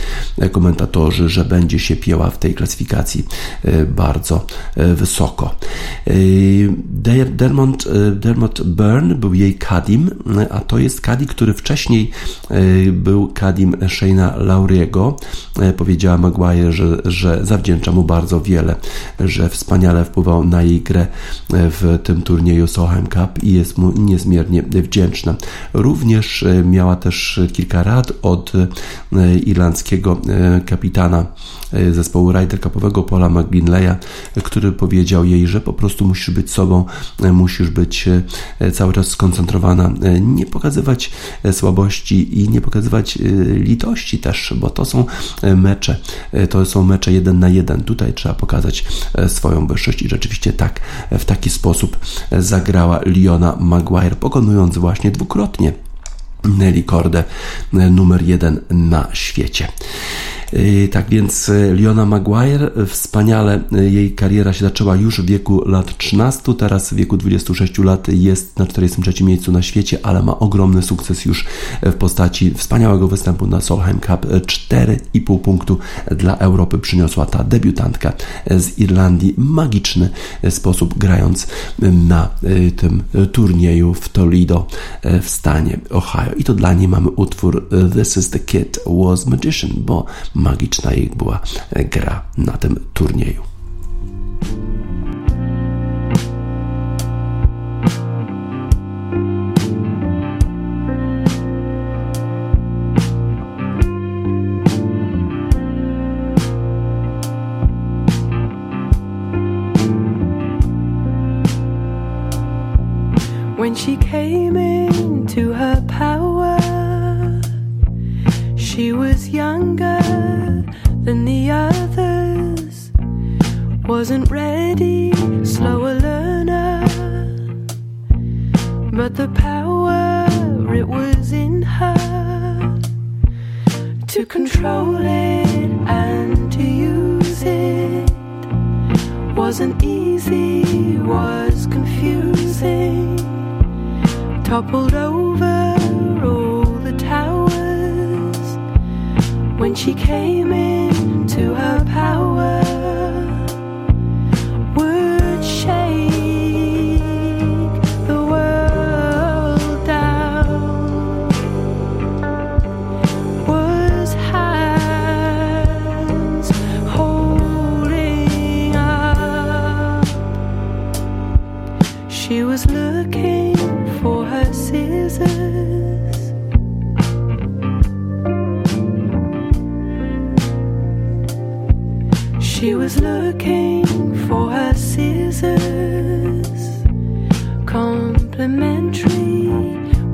komentatorzy, że będzie się pieła w tej klasyfikacji bardzo wysoko. Dermot, Dermot Byrne był jej kadim, a to jest kadi, który wcześniej był kadim Shane'a Lauriego. Powiedziała Maguire, że, że zawdzięcza mu bardzo wiele, że wspaniale wpływał na jej grę w tym turnieju Solheim Cup i jest mu niezmiernie wdzięczna. Również e, miała też kilka rad od e, irlandzkiego e, kapitana zespołu Ryder Cupowego Paula McGinleya, który powiedział jej, że po prostu musisz być sobą, musisz być cały czas skoncentrowana, nie pokazywać słabości i nie pokazywać litości też, bo to są mecze, to są mecze jeden na jeden. Tutaj trzeba pokazać swoją wyższość i rzeczywiście tak w taki sposób zagrała Liona Maguire, pokonując właśnie dwukrotnie Nelly Kordę numer jeden na świecie. Y, tak więc y, Liona Maguire, y, wspaniale jej kariera się zaczęła już w wieku lat 13, teraz w wieku 26 lat jest na 43 miejscu na świecie, ale ma ogromny sukces już w postaci wspaniałego występu na Solheim Cup. 4,5 punktu dla Europy przyniosła ta debiutantka z Irlandii. Magiczny sposób grając na tym turnieju w Toledo w stanie Ohio. I to dla niej mamy utwór This is the Kid was Magician, bo magiczna jej była gra na tym turnieju. When she came into her power, she was younger than the others. Wasn't ready, slower learner. But the power, it was in her to control it and to use it. Wasn't easy, was confusing. Toppled over she came into her power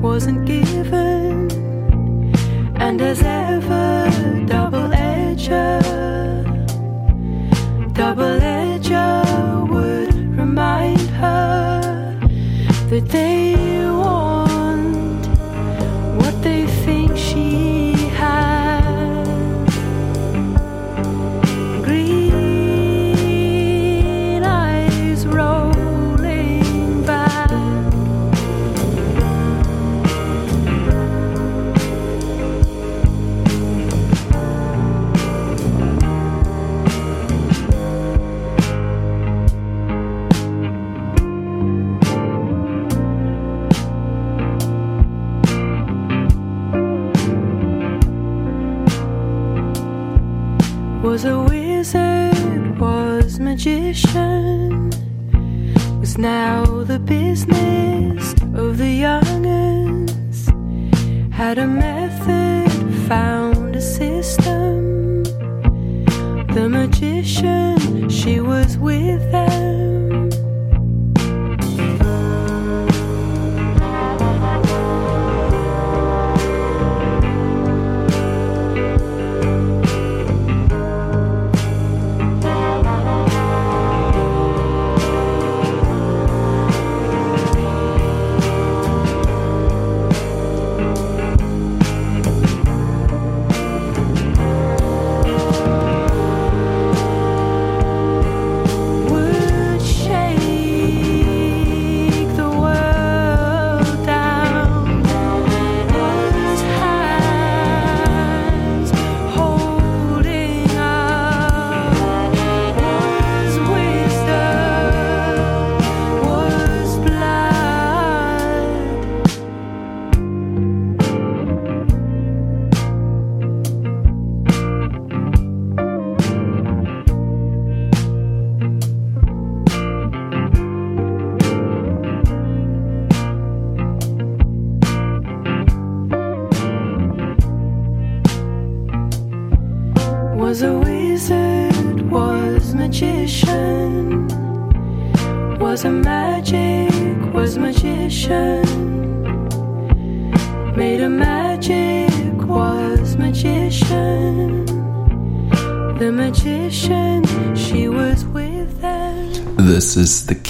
wasn't given, and as ever, double edger, double edger would remind her that they was now the business of the young'uns. Had a method, found a system. The magician, she was with them.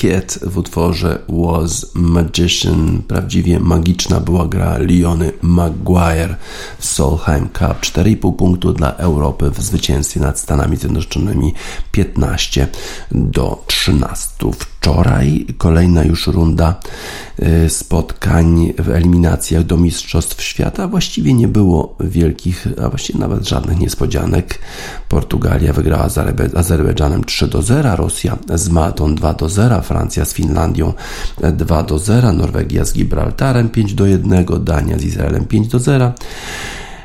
Kid w utworze Was Magician. Prawdziwie magiczna była gra Liony Maguire w Solheim Cup. 4,5 punktu dla Europy w zwycięstwie nad Stanami Zjednoczonymi 15 do 13. Wczoraj kolejna już runda y, spotkań w eliminacjach do Mistrzostw Świata. Właściwie nie było wielkich, a właściwie nawet żadnych niespodzianek. Portugalia wygrała z Azerbe- Azerbejdżanem 3 do 0, Rosja z Maltą 2 do 0, Francja z Finlandią 2 do 0, Norwegia z Gibraltarem 5 do 1, Dania z Izraelem 5 do 0.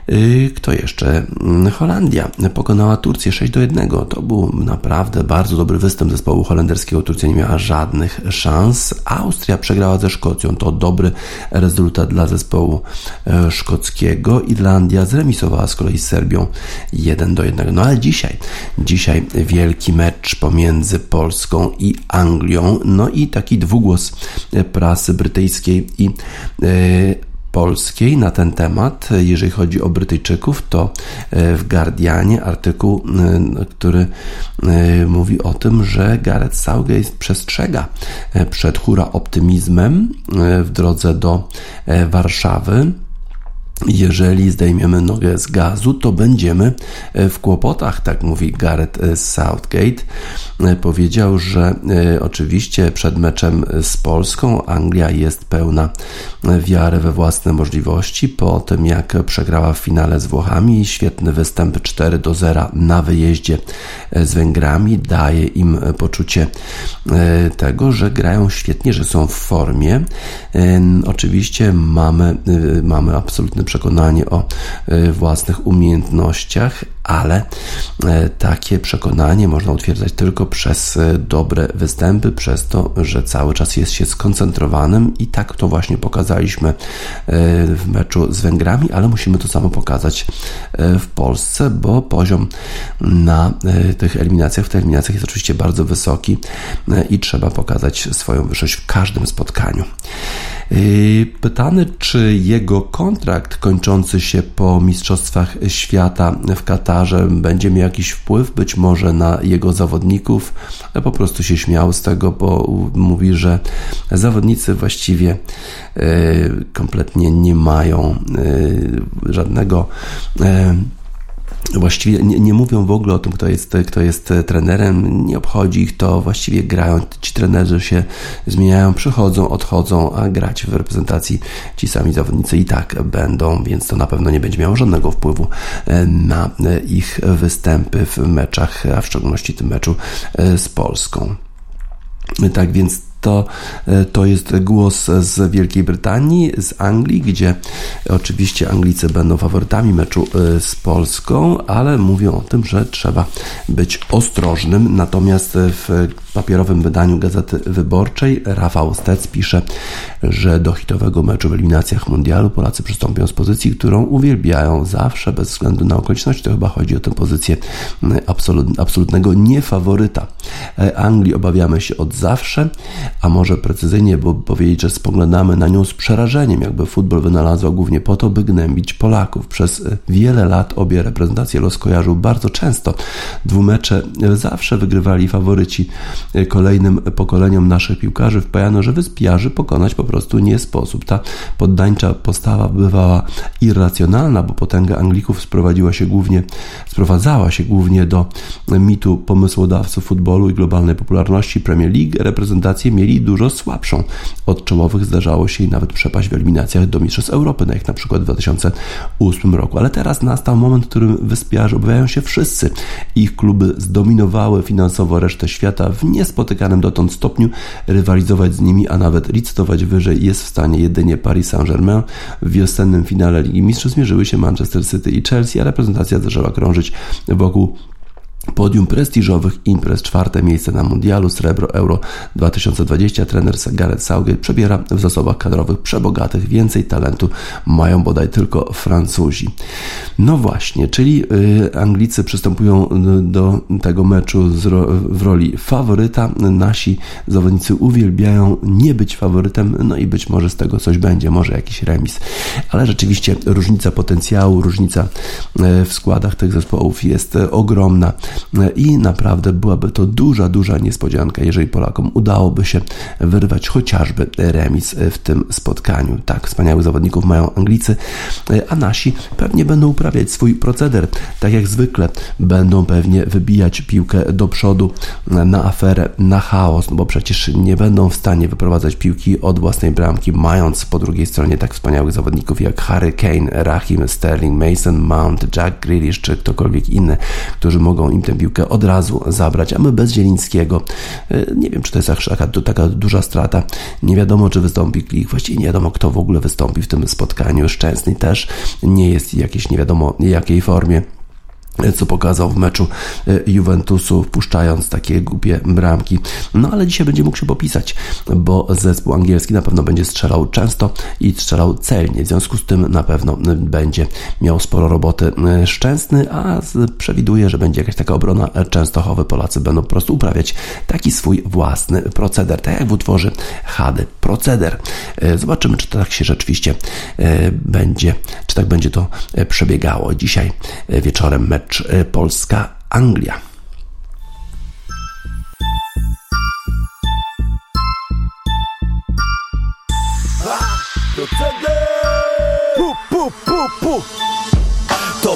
Yy, Kto jeszcze? Mm, Holandia pokonała Turcję 6 do 1. To był naprawdę bardzo dobry występ zespołu holenderskiego. Turcja nie miała żadnych szans. Austria przegrała ze Szkocją. To dobry rezultat dla zespołu e, szkockiego. Irlandia zremisowała z kolei z Serbią 1 do 1. No ale dzisiaj, dzisiaj wielki mecz pomiędzy Polską i Anglią. No i taki dwugłos e, prasy brytyjskiej i e, polskiej na ten temat. Jeżeli chodzi o Brytyjczyków, to e, w Guardianie artykuł, e, który e, mówi o tym, że Gareth Southgate przestrzega przed hura optymizmem w drodze do Warszawy. Jeżeli zdejmiemy nogę z gazu, to będziemy e, w kłopotach, tak mówi Gareth e, Southgate. E, Powiedział, że oczywiście przed meczem z Polską Anglia jest pełna wiary we własne możliwości. Po tym jak przegrała w finale z Włochami, świetny występ 4 do 0 na wyjeździe z Węgrami daje im poczucie tego, że grają świetnie, że są w formie. Oczywiście mamy, mamy absolutny przekonanie o własnych umiejętnościach, ale takie przekonanie można utwierdzać tylko przez dobre występy, przez to, że cały czas jest się skoncentrowanym i tak to właśnie pokazaliśmy w meczu z Węgrami, ale musimy to samo pokazać w Polsce, bo poziom na tych eliminacjach, w tych eliminacjach jest oczywiście bardzo wysoki i trzeba pokazać swoją wyższość w każdym spotkaniu. Yy, pytany, czy jego kontrakt kończący się po Mistrzostwach Świata w Katarze będzie miał jakiś wpływ być może na jego zawodników, po prostu się śmiał z tego, bo mówi, że zawodnicy właściwie yy, kompletnie nie mają yy, żadnego właściwie nie, nie, mówią w ogóle o tym, kto jest, kto jest trenerem, nie obchodzi ich to, właściwie grają. Ci trenerzy się zmieniają, przychodzą, odchodzą, a grać w reprezentacji ci sami zawodnicy i tak będą, więc to na pewno nie będzie miało żadnego wpływu e, na ich występy w meczach, a w szczególności tym meczu e, z Polską. Tak więc to, e, to jest głos z Wielkiej Brytanii, z Anglii, gdzie oczywiście Anglicy będą faworytami meczu e, z Polską, ale mówią o tym, że trzeba być ostrożnym. Natomiast w papierowym wydaniu Gazety Wyborczej Rafał Stec pisze, że do hitowego meczu w eliminacjach mundialu Polacy przystąpią z pozycji, którą uwielbiają zawsze, bez względu na okoliczność. To chyba chodzi o tę pozycję absolut, absolutnego niefaworyta. E, Anglii obawiamy się od zawsze, a może precyzyjnie bo powiedzieć, że spoglądamy na nią z przerażeniem, jakby futbol wynalazła głównie po to, by gnębić Polaków. Przez wiele lat obie reprezentacje los kojarzył bardzo często. Dwumecze zawsze wygrywali faworyci. Kolejnym pokoleniom naszych piłkarzy wpajano, że wyspiarzy pokonać po prostu nie sposób. Ta poddańcza postawa bywała irracjonalna, bo potęga Anglików sprowadziła się głównie, sprowadzała się głównie do mitu pomysłodawców futbolu i globalnej popularności Premier League. Reprezentacje mieli dużo słabszą. Od czołowych zdarzało się i nawet przepaść w eliminacjach do Mistrzostw Europy, na jak na przykład w 2008 roku. Ale teraz nastał moment, w którym wyspiarze obawiają się wszyscy. Ich kluby zdominowały finansowo resztę świata w niespotykanym dotąd stopniu, rywalizować z nimi, a nawet licytować wyżej jest w stanie jedynie Paris Saint-Germain. W wiosennym finale Ligi Mistrzów zmierzyły się Manchester City i Chelsea, a reprezentacja zaczęła krążyć wokół Podium prestiżowych imprez, czwarte miejsce na Mundialu, srebro Euro 2020. Trener Gareth Southgate przebiera w zasobach kadrowych przebogatych, więcej talentu mają bodaj tylko Francuzi. No właśnie, czyli y, Anglicy przystępują do tego meczu w roli faworyta. Nasi zawodnicy uwielbiają nie być faworytem, no i być może z tego coś będzie, może jakiś remis. Ale rzeczywiście różnica potencjału, różnica y, w składach tych zespołów jest ogromna i naprawdę byłaby to duża, duża niespodzianka, jeżeli Polakom udałoby się wyrwać chociażby remis w tym spotkaniu. Tak, wspaniałych zawodników mają Anglicy, a nasi pewnie będą uprawiać swój proceder, tak jak zwykle będą pewnie wybijać piłkę do przodu na aferę, na chaos, bo przecież nie będą w stanie wyprowadzać piłki od własnej bramki, mając po drugiej stronie tak wspaniałych zawodników jak Harry Kane, Rahim Sterling, Mason Mount, Jack Grealish czy ktokolwiek inny, którzy mogą im tę piłkę od razu zabrać, a my bez Zielińskiego. E, nie wiem, czy to jest taka, taka duża strata. Nie wiadomo, czy wystąpi Klik. Właściwie nie wiadomo, kto w ogóle wystąpi w tym spotkaniu. Szczęsny też nie jest jakiejś nie wiadomo jakiej formie co pokazał w meczu e, Juventusu, wpuszczając takie głupie bramki. No ale dzisiaj będzie mógł się popisać, bo zespół angielski na pewno będzie strzelał często i strzelał celnie. W związku z tym na pewno będzie miał sporo roboty e, szczęsny, a przewiduje, że będzie jakaś taka obrona Częstochowy. Polacy będą po prostu uprawiać taki swój własny proceder, tak jak w utworze Hady. Proceder. E, zobaczymy, czy tak się rzeczywiście będzie, czy tak będzie to przebiegało. Dzisiaj wieczorem mecz mecz e, Polska-Anglia.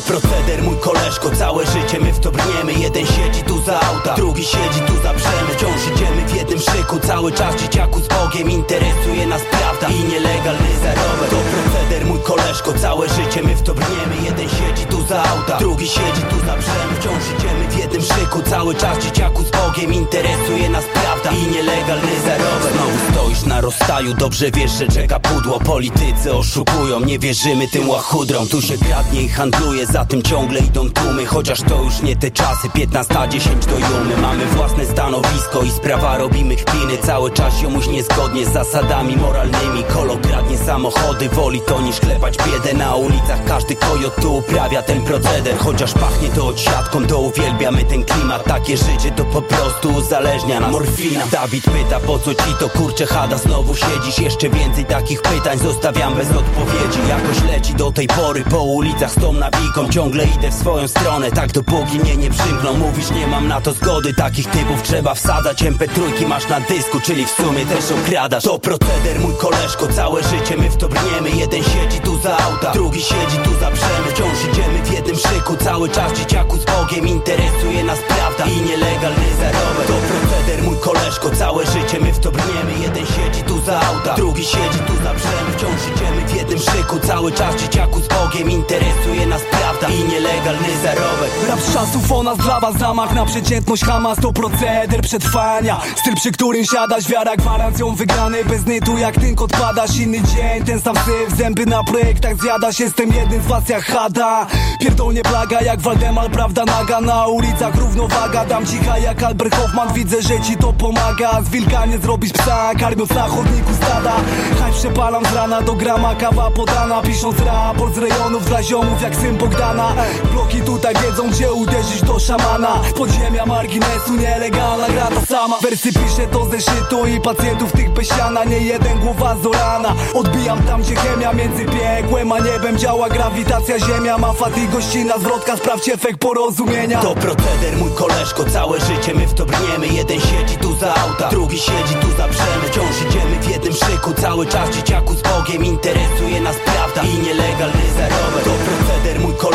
To proceder, mój koleżko, całe życie my w to brniemy. Jeden siedzi tu za auta, drugi siedzi tu za brzemy. Wciąż idziemy w jednym szyku, cały czas dzieciaku z Bogiem Interesuje nas prawda i nielegalny zarobek To proceder, mój koleżko, całe życie my w to brniemy. Jeden siedzi tu za auta, drugi siedzi tu za brzemy. Wciąż idziemy w jednym szyku, cały czas dzieciaku z Bogiem Interesuje nas prawda i nielegalny zarobek Znowu stoi stoisz na rozstaju Dobrze wiesz, że czeka pudło. Politycy oszukują, nie wierzymy tym łachudrom. Tu się kradnie i handluje, za tym ciągle idą tłumy Chociaż to już nie te czasy, 15-10 do jumy. Mamy własne stanowisko i sprawa robimy kpiny. Cały czas ziomuś niezgodnie z zasadami moralnymi. Kolo kradnie samochody, woli to niż klepać biedę Na ulicach. Każdy kojot tu uprawia ten proceder. Chociaż pachnie to odsiadką, to uwielbiamy ten klimat. Takie życie to po prostu uzależnia nas. Morfina. Dawid pyta po co ci to kurcze hada? Znowu siedzisz, jeszcze więcej takich pytań Zostawiam bez odpowiedzi, jakoś leci do tej pory Po ulicach z tą nawiką, ciągle idę w swoją stronę Tak dopóki mnie nie przymkną, mówisz nie mam na to zgody Takich typów trzeba wsadzać, MP3 masz na dysku Czyli w sumie też okradasz. To proceder mój koleżko, całe życie my w to brniemy. Jeden siedzi tu za auta, drugi siedzi tu za brzemy. Wciąż idziemy w jednym szyku, cały czas dzieciaku z Bogiem Interesuje nas prawda i nielegalny zarobek To proceder mój koleżko, całe życie my w to brniemy. Jeden siedzi tu za auta, drugi siedzi tu za brzemy. Wciąż idziemy w jednym szyku, cały czas dzieciaku z Bogiem Interesuje nas prawda i nielegalny zarobek. Rap z czasów o nas dla was zamach na przeciętność Hamas to proceder przetrwania. Styl przy którym siadasz, wiara gwarancją wygranej Bez nytu jak tynk odpadasz, inny dzień Ten sam syf, zęby na projektach zjadasz Jestem jednym z was jak Hada. Pierdolnie plaga jak Waldemar, prawda naga Na ulicach równowaga, dam cicha jak Albert Hoffman Widzę, że ci to pomaga. Z wilka nie zrobisz psa, karmiąc na chodniku stada. Haj przepalam z rana do grama, kawa podana Pisząc raport z rejonów dla ziomów jak syn Bogdana Bloki tutaj wiedzą, gdzie uderzyć do szamana. Podziemia marginesu, nielegalna gra ta sama. Wersy piszę to ze szytu i pacjentów tych besiana Nie jeden głowa zorana Odbijam tam, gdzie chemia między piekłem a niebem Działa. Grawitacja, ziemia ma fat i gościna Zwrotka, sprawdź efekt porozumienia. To proceder mój koleżko, całe życie my w to brniemy Jeden siedzi tu za auta, drugi siedzi tu za brzemy. Wciąż idziemy w jednym szyku, cały czas dzieciaku z Bogiem. Interesuje nas prawda i nielegalny zarobek To proceder mój koleżko,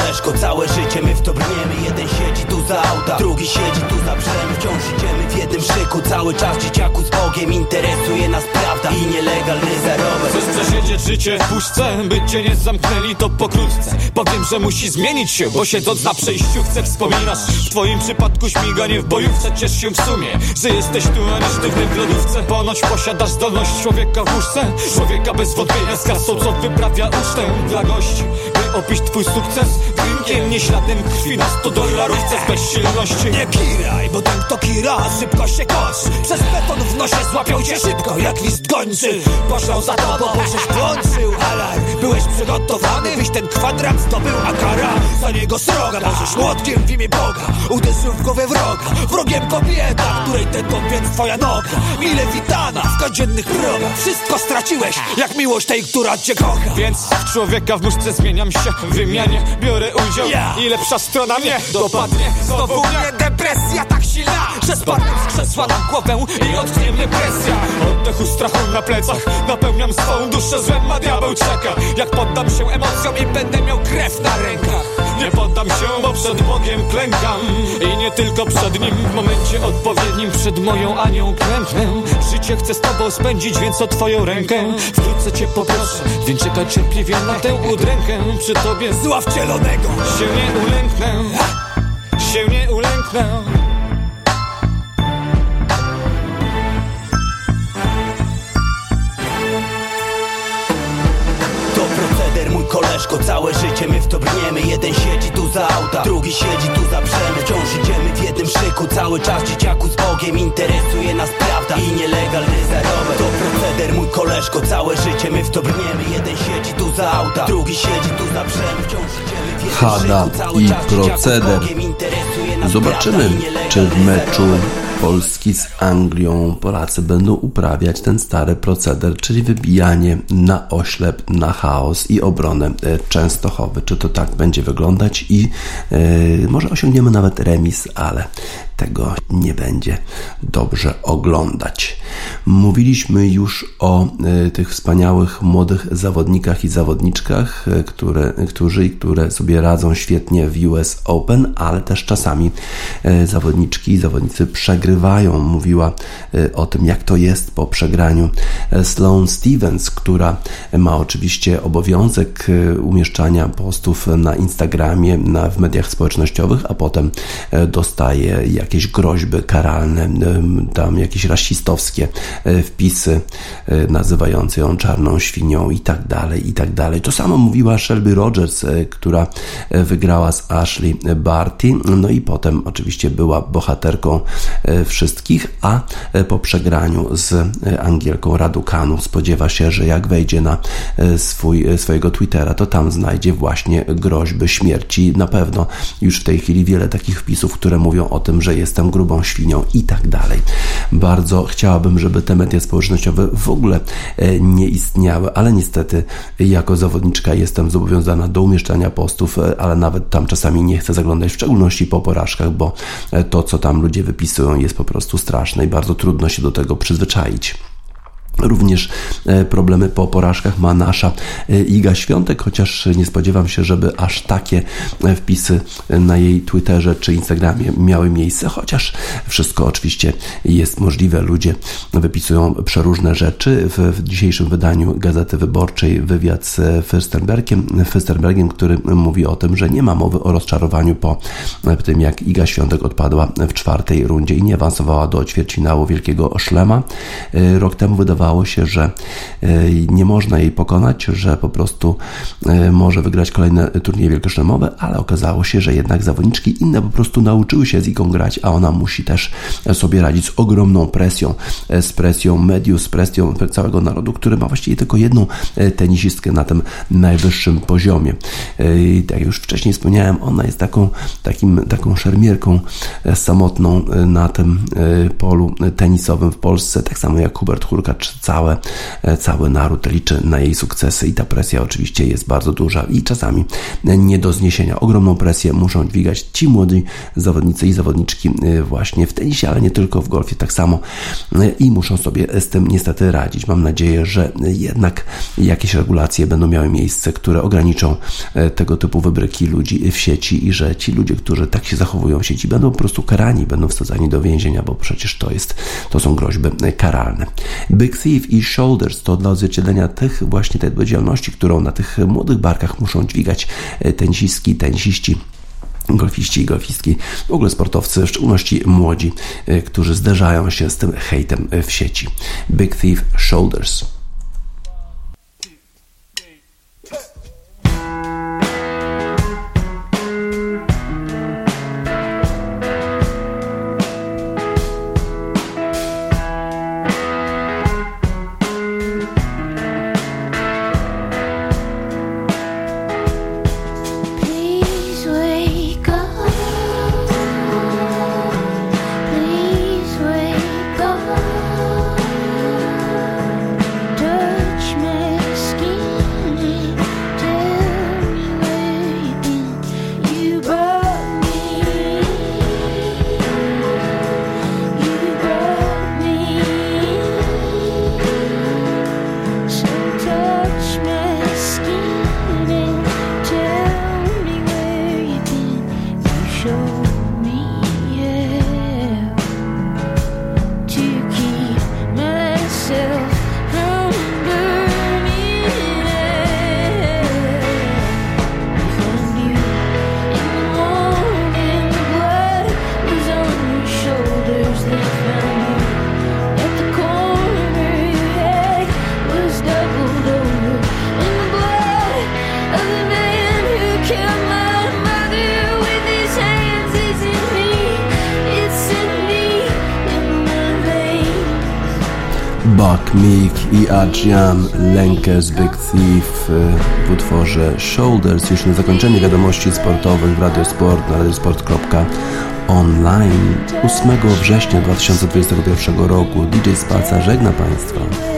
całe życie my w to brniemy Jeden siedzi tu za auta, drugi siedzi tu za brzemy Wciąż idziemy w jednym szyku, cały czas dzieciaku z Bogiem Interesuje nas prawda i nielegalny zarobek Chcesz przesiedzieć życie w puszce, by cię nie zamknęli to pokrótce. Powiem, że musi zmienić się, bo siedząc na przejściówce wspominasz W twoim przypadku śmiganie w bojówce Ciesz się w sumie, że jesteś tu, a nie sztywny w lodówce. Ponoć posiadasz zdolność człowieka w łóżce Człowieka bez wątpienia z kasą, co wyprawia ucztę dla gości Opić twój sukces drinkiem, nie śladem krwi na 100 dolarówce z bezsilności Nie kiraj, bo ten kto kira, szybko się kosz Przez beton w nosie złapią cię szybko, jak list gończy. Poszlą za tobą, bo żeś włączył alarm. Byłeś przygotowany, byś ten kwadrat zdobył, a kara za niego sroga Możesz młotkiem w imię Boga, uderzył w głowę wroga Wrogiem kobieta, której tętą więc twoja noga. Mile witana w codziennych progach. Wszystko straciłeś, jak miłość tej, która cię kocha. Więc człowieka w muszce zmieniam się W wymianie. Biorę udział Ja. I lepsza strona mnie dopadnie. Znowu mnie depresja tak Że spadnę z krzesła na głowę I odknie mnie presja. Oddechu strachu na plecach Napełniam swą duszę złem, a diabeł czeka. Jak poddam się emocjom i będę miał krew na rękach. Nie poddam się, bo przed Bogiem klękam. I nie tylko przed Nim W momencie odpowiednim przed moją Anią klęknę. Życie chcę z Tobą spędzić, więc o Twoją rękę. Wkrótce Cię poproszę, więc czekaj cierpliwie na tę udrękę. Przy Tobie Zła wcielonego się nie ulęknę. Się nie ulęknę proceder koleżko, całe życie my w to brniemy. Jeden siedzi tu za auta, drugi siedzi tu za brzemy Wciąż idziemy w jednym szyku, cały czas dzieciaku z Bogiem Interesuje nas prawda i nielegalny zarobek To proceder mój koleżko, całe życie my w to brniemy. Jeden siedzi tu za auta, drugi siedzi tu za brzemy Wciąż idziemy w jednym Hada szyku, cały i czas dzieciaku z proceder. Bogiem Interesuje nas Zobaczymy, prawda i nielegalny czy w meczu zarobek. Polski z Anglią Polacy będą uprawiać ten stary proceder, czyli wybijanie na oślep, na chaos i obronę e, Częstochowy. Czy to tak będzie wyglądać i e, może osiągniemy nawet remis, ale tego nie będzie dobrze oglądać. Mówiliśmy już o e, tych wspaniałych młodych zawodnikach i zawodniczkach, e, które, którzy i które sobie radzą świetnie w US Open, ale też czasami e, zawodniczki i zawodnicy przegrywają. Mówiła o tym, jak to jest po przegraniu Sloane Stevens, która ma oczywiście obowiązek umieszczania postów na Instagramie, na, w mediach społecznościowych, a potem dostaje jakieś groźby karalne, tam jakieś rasistowskie wpisy nazywające ją czarną świnią i tak dalej, i tak dalej. To samo mówiła Shelby Rogers, która wygrała z Ashley Barty, no i potem oczywiście była bohaterką wszystkich, a po przegraniu z Angielką Radukanu spodziewa się, że jak wejdzie na swój, swojego Twittera, to tam znajdzie właśnie groźby śmierci. Na pewno już w tej chwili wiele takich wpisów, które mówią o tym, że jestem grubą świnią i tak dalej. Bardzo chciałabym, żeby te media społecznościowe w ogóle e, nie istniały, ale niestety jako zawodniczka jestem zobowiązana do umieszczania postów, e, ale nawet tam czasami nie chcę zaglądać, w szczególności po porażkach, bo e, to, co tam ludzie wypisują, jest po prostu straszne i bardzo trudno się do tego przyzwyczaić. Również e, problemy po porażkach ma nasza e, Iga Świątek, chociaż nie spodziewam się, żeby aż takie e, wpisy na jej Twitterze czy Instagramie miały miejsce, chociaż wszystko oczywiście jest możliwe. Ludzie wypisują przeróżne rzeczy. W, dzisiejszym wydaniu Gazety Wyborczej wywiad z Fürstenbergiem, Fürstenbergiem, który mówi o tym, że nie ma mowy o rozczarowaniu po tym, jak Iga Świątek odpadła w czwartej rundzie i nie awansowała do ćwierćfinału Wielkiego Szlema. Rok temu wydawała wydawało się, że e, nie można jej pokonać, że po prostu e, może wygrać kolejne turnieje wielkoszlemowe, ale okazało się, że jednak zawodniczki inne po prostu nauczyły się z Igą grać, a ona musi też sobie radzić z ogromną presją, e, z presją mediów, z presją całego narodu, który ma właściwie tylko jedną tenisistkę na tym najwyższym poziomie. I tak jak już wcześniej wspomniałem, ona jest taką, takim, taką szermierką samotną na tym polu tenisowym w Polsce, tak samo jak Hubert Hurkacz całe, e, cały naród liczy na jej sukcesy i ta presja oczywiście jest bardzo duża i czasami nie do zniesienia. Ogromną presję muszą dźwigać ci młodzi zawodnicy i zawodniczki e, właśnie w tenisie, ale nie tylko w golfie, tak samo e, i muszą sobie z tym niestety radzić. Mam nadzieję, że jednak jakieś regulacje będą miały miejsce, które ograniczą tego typu wybryki ludzi w sieci i że ci ludzie, którzy tak się zachowują w sieci, będą po prostu karani, będą wsadzani do więzienia, bo przecież to jest, to są groźby karalne. Thief i Shoulders to dla odzwierciedlenia tych właśnie tej odpowiedzialności, którą na tych młodych barkach muszą dźwigać e, tenisistki, tenisiści golfiści i golfistki, w ogóle sportowcy, w szczególności młodzi, e, którzy zderzają się z tym hejtem w sieci. Big Thief Shoulders. Meek i Adrian Lenkes Big Thief w utworze Shoulders. Już na zakończenie wiadomości sportowych w Radiosport na radiosport.online 8 września 2021 roku DJ Spaca żegna Państwa.